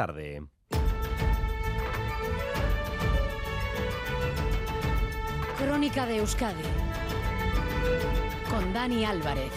tarde. Crónica de Euskadi con Dani Álvarez.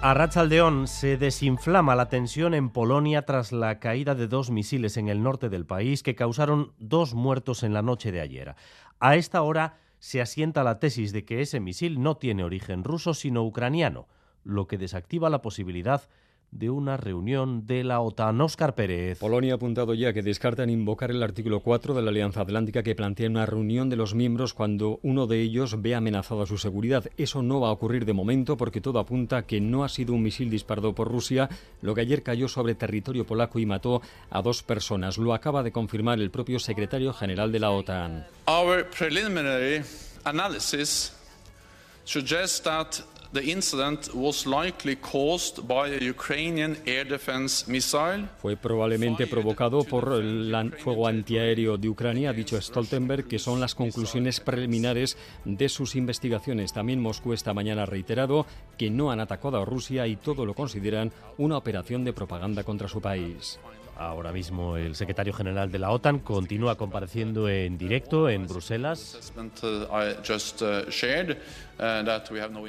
A Rachaldeón se desinflama la tensión en Polonia tras la caída de dos misiles en el norte del país que causaron dos muertos en la noche de ayer. A esta hora se asienta la tesis de que ese misil no tiene origen ruso sino ucraniano, lo que desactiva la posibilidad de una reunión de la OTAN. Oscar Pérez. Polonia ha apuntado ya que descartan invocar el artículo 4 de la Alianza Atlántica que plantea una reunión de los miembros cuando uno de ellos ve amenazada su seguridad. Eso no va a ocurrir de momento porque todo apunta que no ha sido un misil disparado por Rusia, lo que ayer cayó sobre territorio polaco y mató a dos personas. Lo acaba de confirmar el propio secretario general de la OTAN. Our preliminary analysis suggests that fue probablemente provocado por el fuego antiaéreo de Ucrania, ha dicho Stoltenberg, que son las conclusiones preliminares de sus investigaciones. También Moscú esta mañana ha reiterado que no han atacado a Rusia y todo lo consideran una operación de propaganda contra su país. Ahora mismo el secretario general de la OTAN continúa compareciendo en directo en Bruselas.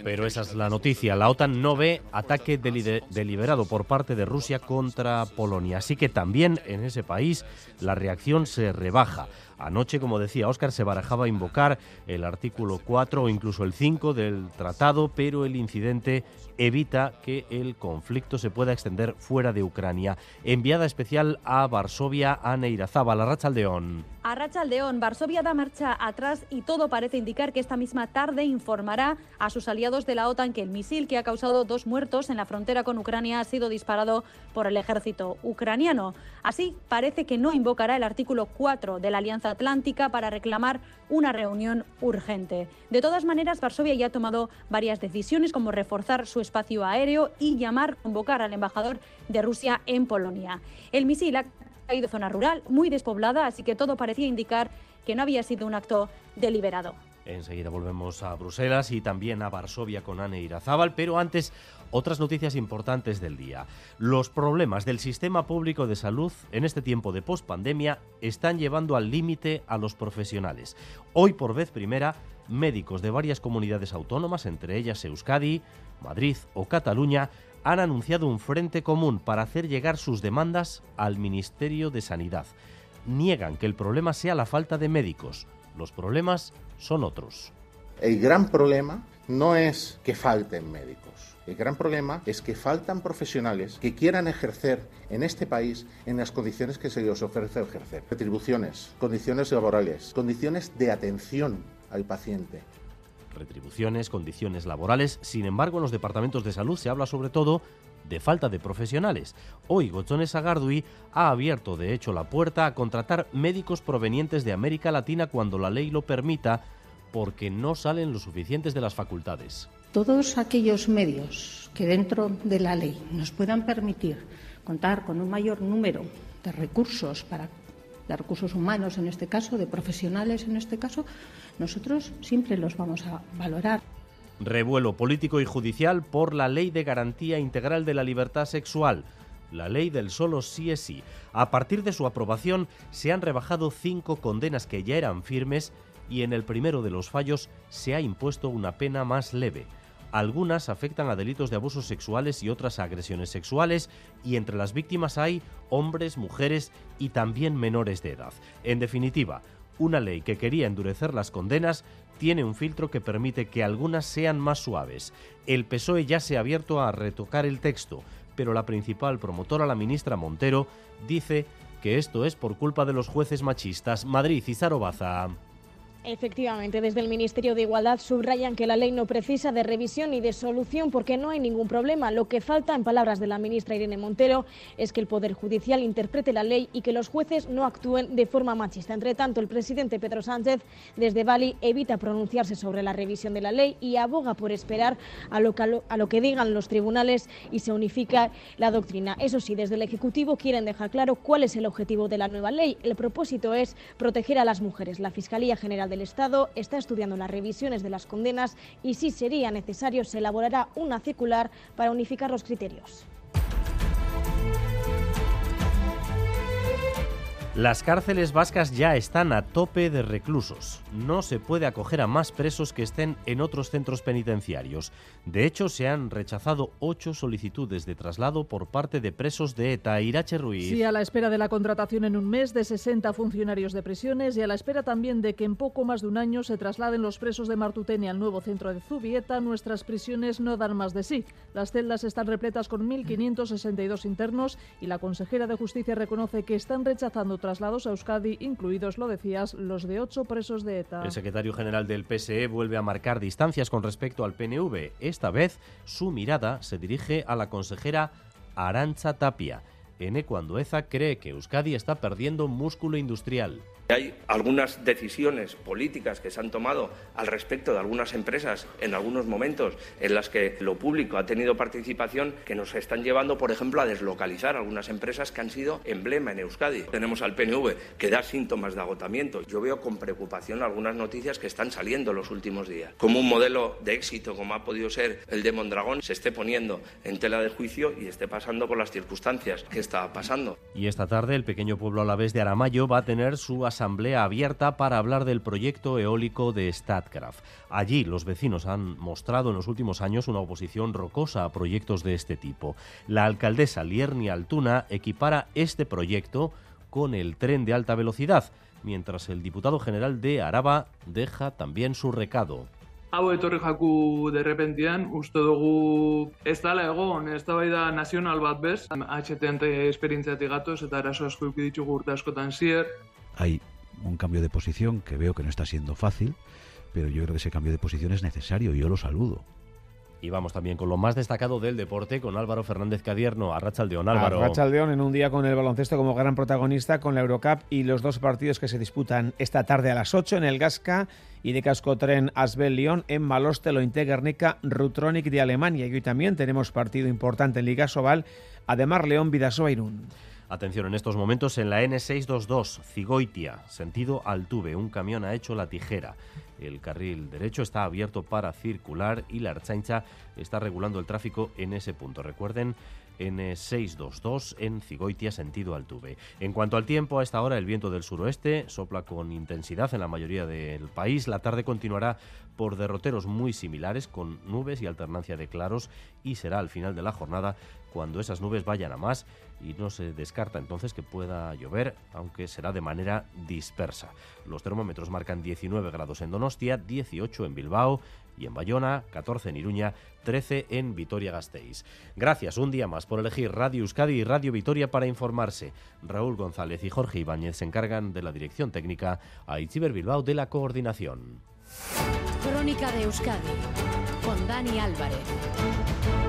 Pero esa es la noticia. La OTAN no ve ataque deliberado por parte de Rusia contra Polonia. Así que también en ese país la reacción se rebaja. Anoche, como decía Óscar, se barajaba invocar el artículo 4 o incluso el 5 del tratado, pero el incidente evita que el conflicto se pueda extender fuera de Ucrania. Enviada especial a Varsovia, a Neirazaba, la Rachaldeón. A Rachaldeón, Varsovia da marcha atrás y todo parece indicar que esta misma tarde informará a sus aliados de la OTAN que el misil que ha causado dos muertos en la frontera con Ucrania ha sido disparado por el ejército ucraniano. Así, parece que no invocará el artículo 4 de la Alianza Atlántica para reclamar una reunión urgente. De todas maneras, Varsovia ya ha tomado varias decisiones como reforzar su espacio aéreo y llamar, convocar al embajador de Rusia en Polonia. El misil ha caído zona rural, muy despoblada, así que todo parecía indicar que no había sido un acto deliberado. Enseguida volvemos a Bruselas y también a Varsovia con Anne Irazábal, pero antes otras noticias importantes del día. Los problemas del sistema público de salud en este tiempo de pospandemia están llevando al límite a los profesionales. Hoy por vez primera, médicos de varias comunidades autónomas, entre ellas Euskadi, Madrid o Cataluña, han anunciado un frente común para hacer llegar sus demandas al Ministerio de Sanidad. Niegan que el problema sea la falta de médicos. Los problemas son otros. El gran problema no es que falten médicos. El gran problema es que faltan profesionales que quieran ejercer en este país en las condiciones que se les ofrece ejercer. Retribuciones, condiciones laborales, condiciones de atención al paciente, retribuciones, condiciones laborales. Sin embargo, en los departamentos de salud se habla sobre todo de falta de profesionales. Hoy Gochones Agardui ha abierto de hecho la puerta a contratar médicos provenientes de América Latina cuando la ley lo permita porque no salen los suficientes de las facultades. Todos aquellos medios que dentro de la ley nos puedan permitir contar con un mayor número de recursos para de recursos humanos en este caso, de profesionales en este caso, nosotros siempre los vamos a valorar. Revuelo político y judicial por la Ley de Garantía Integral de la Libertad Sexual, la ley del solo sí es sí. A partir de su aprobación se han rebajado cinco condenas que ya eran firmes y en el primero de los fallos se ha impuesto una pena más leve. Algunas afectan a delitos de abusos sexuales y otras a agresiones sexuales y entre las víctimas hay hombres, mujeres y también menores de edad. En definitiva, una ley que quería endurecer las condenas tiene un filtro que permite que algunas sean más suaves. El PSOE ya se ha abierto a retocar el texto, pero la principal promotora, la ministra Montero, dice que esto es por culpa de los jueces machistas. Madrid y Zarobaza. Efectivamente, desde el Ministerio de Igualdad subrayan que la ley no precisa de revisión ni de solución porque no hay ningún problema. Lo que falta, en palabras de la ministra Irene Montero, es que el Poder Judicial interprete la ley y que los jueces no actúen de forma machista. Entre tanto, el presidente Pedro Sánchez desde Bali evita pronunciarse sobre la revisión de la ley y aboga por esperar a lo, que, a lo que digan los tribunales y se unifica la doctrina. Eso sí, desde el Ejecutivo quieren dejar claro cuál es el objetivo de la nueva ley. El propósito es proteger a las mujeres. La Fiscalía General del Estado está estudiando las revisiones de las condenas y si sería necesario se elaborará una circular para unificar los criterios. Las cárceles vascas ya están a tope de reclusos. No se puede acoger a más presos que estén en otros centros penitenciarios. De hecho, se han rechazado ocho solicitudes de traslado por parte de presos de ETA. Irache Ruiz. Sí, a la espera de la contratación en un mes de 60 funcionarios de prisiones y a la espera también de que en poco más de un año se trasladen los presos de Martutene al nuevo centro de Zubieta, nuestras prisiones no dan más de sí. Las celdas están repletas con 1.562 internos y la consejera de Justicia reconoce que están rechazando traslados a Euskadi, incluidos, lo decías, los de ocho presos de ETA. El secretario general del PSE vuelve a marcar distancias con respecto al PNV. Esta vez su mirada se dirige a la consejera Arancha Tapia. Ene Andueza cree que Euskadi está perdiendo músculo industrial. Hay algunas decisiones políticas que se han tomado al respecto de algunas empresas en algunos momentos en las que lo público ha tenido participación que nos están llevando, por ejemplo, a deslocalizar algunas empresas que han sido emblema en Euskadi. Tenemos al PNV que da síntomas de agotamiento. Yo veo con preocupación algunas noticias que están saliendo los últimos días. Como un modelo de éxito como ha podido ser el de Mondragón se esté poniendo en tela de juicio y esté pasando por las circunstancias que está pasando. Y esta tarde el pequeño pueblo a la vez de Aramayo va a tener su asamblea asamblea abierta para hablar del proyecto eólico de Statkraft. Allí los vecinos han mostrado en los últimos años una oposición rocosa a proyectos de este tipo. La alcaldesa Lierni Altuna equipara este proyecto con el tren de alta velocidad, mientras el diputado general de Araba deja también su recado. hau etorri jaku derrepentian, uste dugu ez dala egon, ez da bai da nazional bat bez, HTN esperientziatik gatoz eta arazo asko ditugu urte askotan zier. Hay un cambio de posición que veo que no está siendo fácil, pero yo creo que ese cambio de posición es necesario y yo lo saludo. Y vamos también con lo más destacado del deporte, con Álvaro Fernández Cadierno, a Rachaldeón. Álvaro. Rachaldeón en un día con el baloncesto como gran protagonista, con la Eurocup y los dos partidos que se disputan esta tarde a las 8 en el Gasca y de Cascotren Asbel Lyon en Maloste, lo Guernica, Rutronic de Alemania. Y hoy también tenemos partido importante en Liga Sobal, además León Vidasoa Irún. Atención en estos momentos en la N622, Cigoitia, sentido Altuve. Un camión ha hecho la tijera. El carril derecho está abierto para circular y la Archancha está regulando el tráfico en ese punto. Recuerden, N622 en Cigoitia, sentido Altuve. En cuanto al tiempo, a esta hora el viento del suroeste sopla con intensidad en la mayoría del país. La tarde continuará por derroteros muy similares con nubes y alternancia de claros y será al final de la jornada cuando esas nubes vayan a más y no se descarta entonces que pueda llover, aunque será de manera dispersa. Los termómetros marcan 19 grados en Donostia, 18 en Bilbao y en Bayona, 14 en Iruña, 13 en Vitoria-Gasteiz. Gracias un día más por elegir Radio Euskadi y Radio Vitoria para informarse. Raúl González y Jorge Ibáñez se encargan de la dirección técnica, a Itziber Bilbao de la coordinación. Crónica de Euskadi con Dani Álvarez.